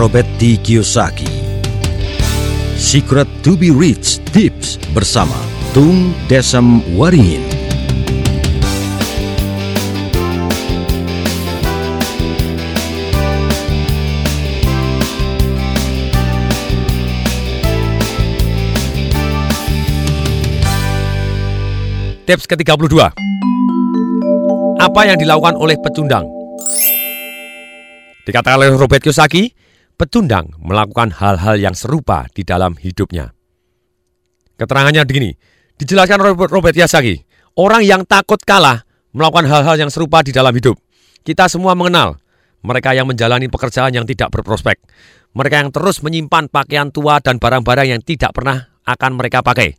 Robert T. Kiyosaki. Secret to be Rich Tips bersama Tung Desem Waringin. Tips ke-32 Apa yang dilakukan oleh pecundang? Dikatakan oleh Robert Kiyosaki, pecundang melakukan hal-hal yang serupa di dalam hidupnya. Keterangannya begini, dijelaskan Robert, Robert Kiyosaki, orang yang takut kalah melakukan hal-hal yang serupa di dalam hidup. Kita semua mengenal mereka yang menjalani pekerjaan yang tidak berprospek, mereka yang terus menyimpan pakaian tua dan barang-barang yang tidak pernah akan mereka pakai.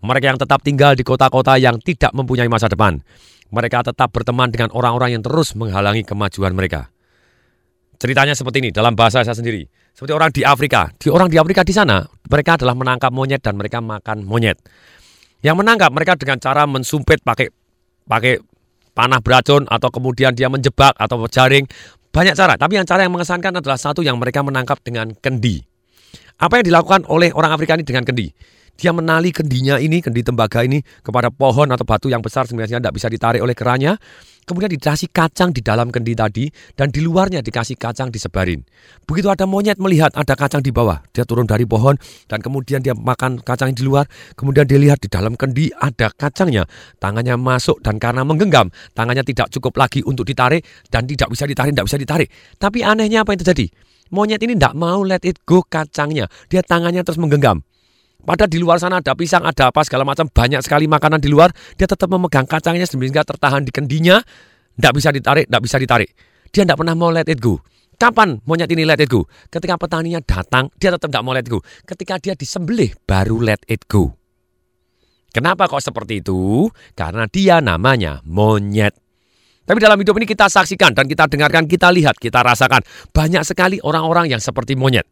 Mereka yang tetap tinggal di kota-kota yang tidak mempunyai masa depan. Mereka tetap berteman dengan orang-orang yang terus menghalangi kemajuan mereka. Ceritanya seperti ini dalam bahasa saya sendiri. Seperti orang di Afrika. Di orang di Afrika di sana, mereka adalah menangkap monyet dan mereka makan monyet. Yang menangkap mereka dengan cara mensumpit pakai pakai panah beracun atau kemudian dia menjebak atau jaring. Banyak cara, tapi yang cara yang mengesankan adalah satu yang mereka menangkap dengan kendi. Apa yang dilakukan oleh orang Afrika ini dengan kendi? Dia menali kendinya ini, kendi tembaga ini kepada pohon atau batu yang besar sebenarnya tidak bisa ditarik oleh kerannya. Kemudian dikasih kacang di dalam kendi tadi dan di luarnya dikasih kacang disebarin. Begitu ada monyet melihat ada kacang di bawah, dia turun dari pohon dan kemudian dia makan kacang di luar. Kemudian dia lihat di dalam kendi ada kacangnya. Tangannya masuk dan karena menggenggam, tangannya tidak cukup lagi untuk ditarik dan tidak bisa ditarik, tidak bisa ditarik. Tapi anehnya apa yang terjadi? Monyet ini tidak mau let it go kacangnya. Dia tangannya terus menggenggam. Padahal di luar sana ada pisang, ada apa segala macam banyak sekali makanan di luar. Dia tetap memegang kacangnya sehingga tertahan di kendinya. Tidak bisa ditarik, tidak bisa ditarik. Dia tidak pernah mau let it go. Kapan monyet ini let it go? Ketika petaninya datang, dia tetap tidak mau let it go. Ketika dia disembelih, baru let it go. Kenapa kok seperti itu? Karena dia namanya monyet. Tapi dalam hidup ini kita saksikan dan kita dengarkan, kita lihat, kita rasakan. Banyak sekali orang-orang yang seperti monyet.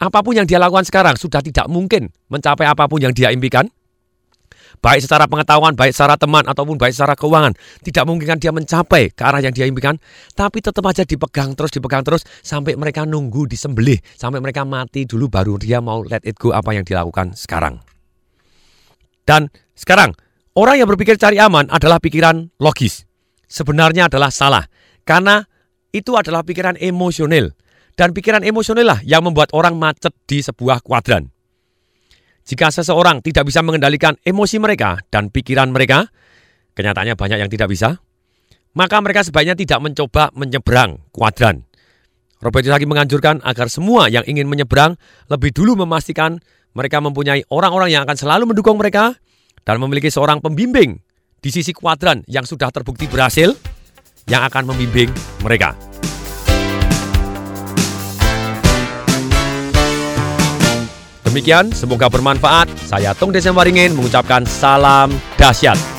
Apa pun yang dia lakukan sekarang sudah tidak mungkin mencapai apa pun yang dia impikan. Baik secara pengetahuan, baik secara teman, ataupun baik secara keuangan. Tidak mungkin kan dia mencapai ke arah yang dia impikan. Tapi tetap aja dipegang terus, dipegang terus. Sampai mereka nunggu disembelih. Sampai mereka mati dulu baru dia mau let it go apa yang dilakukan sekarang. Dan sekarang, orang yang berpikir cari aman adalah pikiran logis sebenarnya adalah salah. Karena itu adalah pikiran emosional. Dan pikiran emosional lah yang membuat orang macet di sebuah kuadran. Jika seseorang tidak bisa mengendalikan emosi mereka dan pikiran mereka, kenyataannya banyak yang tidak bisa, maka mereka sebaiknya tidak mencoba menyeberang kuadran. Robert Kiyosaki menganjurkan agar semua yang ingin menyeberang lebih dulu memastikan mereka mempunyai orang-orang yang akan selalu mendukung mereka dan memiliki seorang pembimbing di sisi kuadran yang sudah terbukti berhasil yang akan membimbing mereka. Demikian, semoga bermanfaat. Saya Tung Desem Waringin mengucapkan salam dahsyat.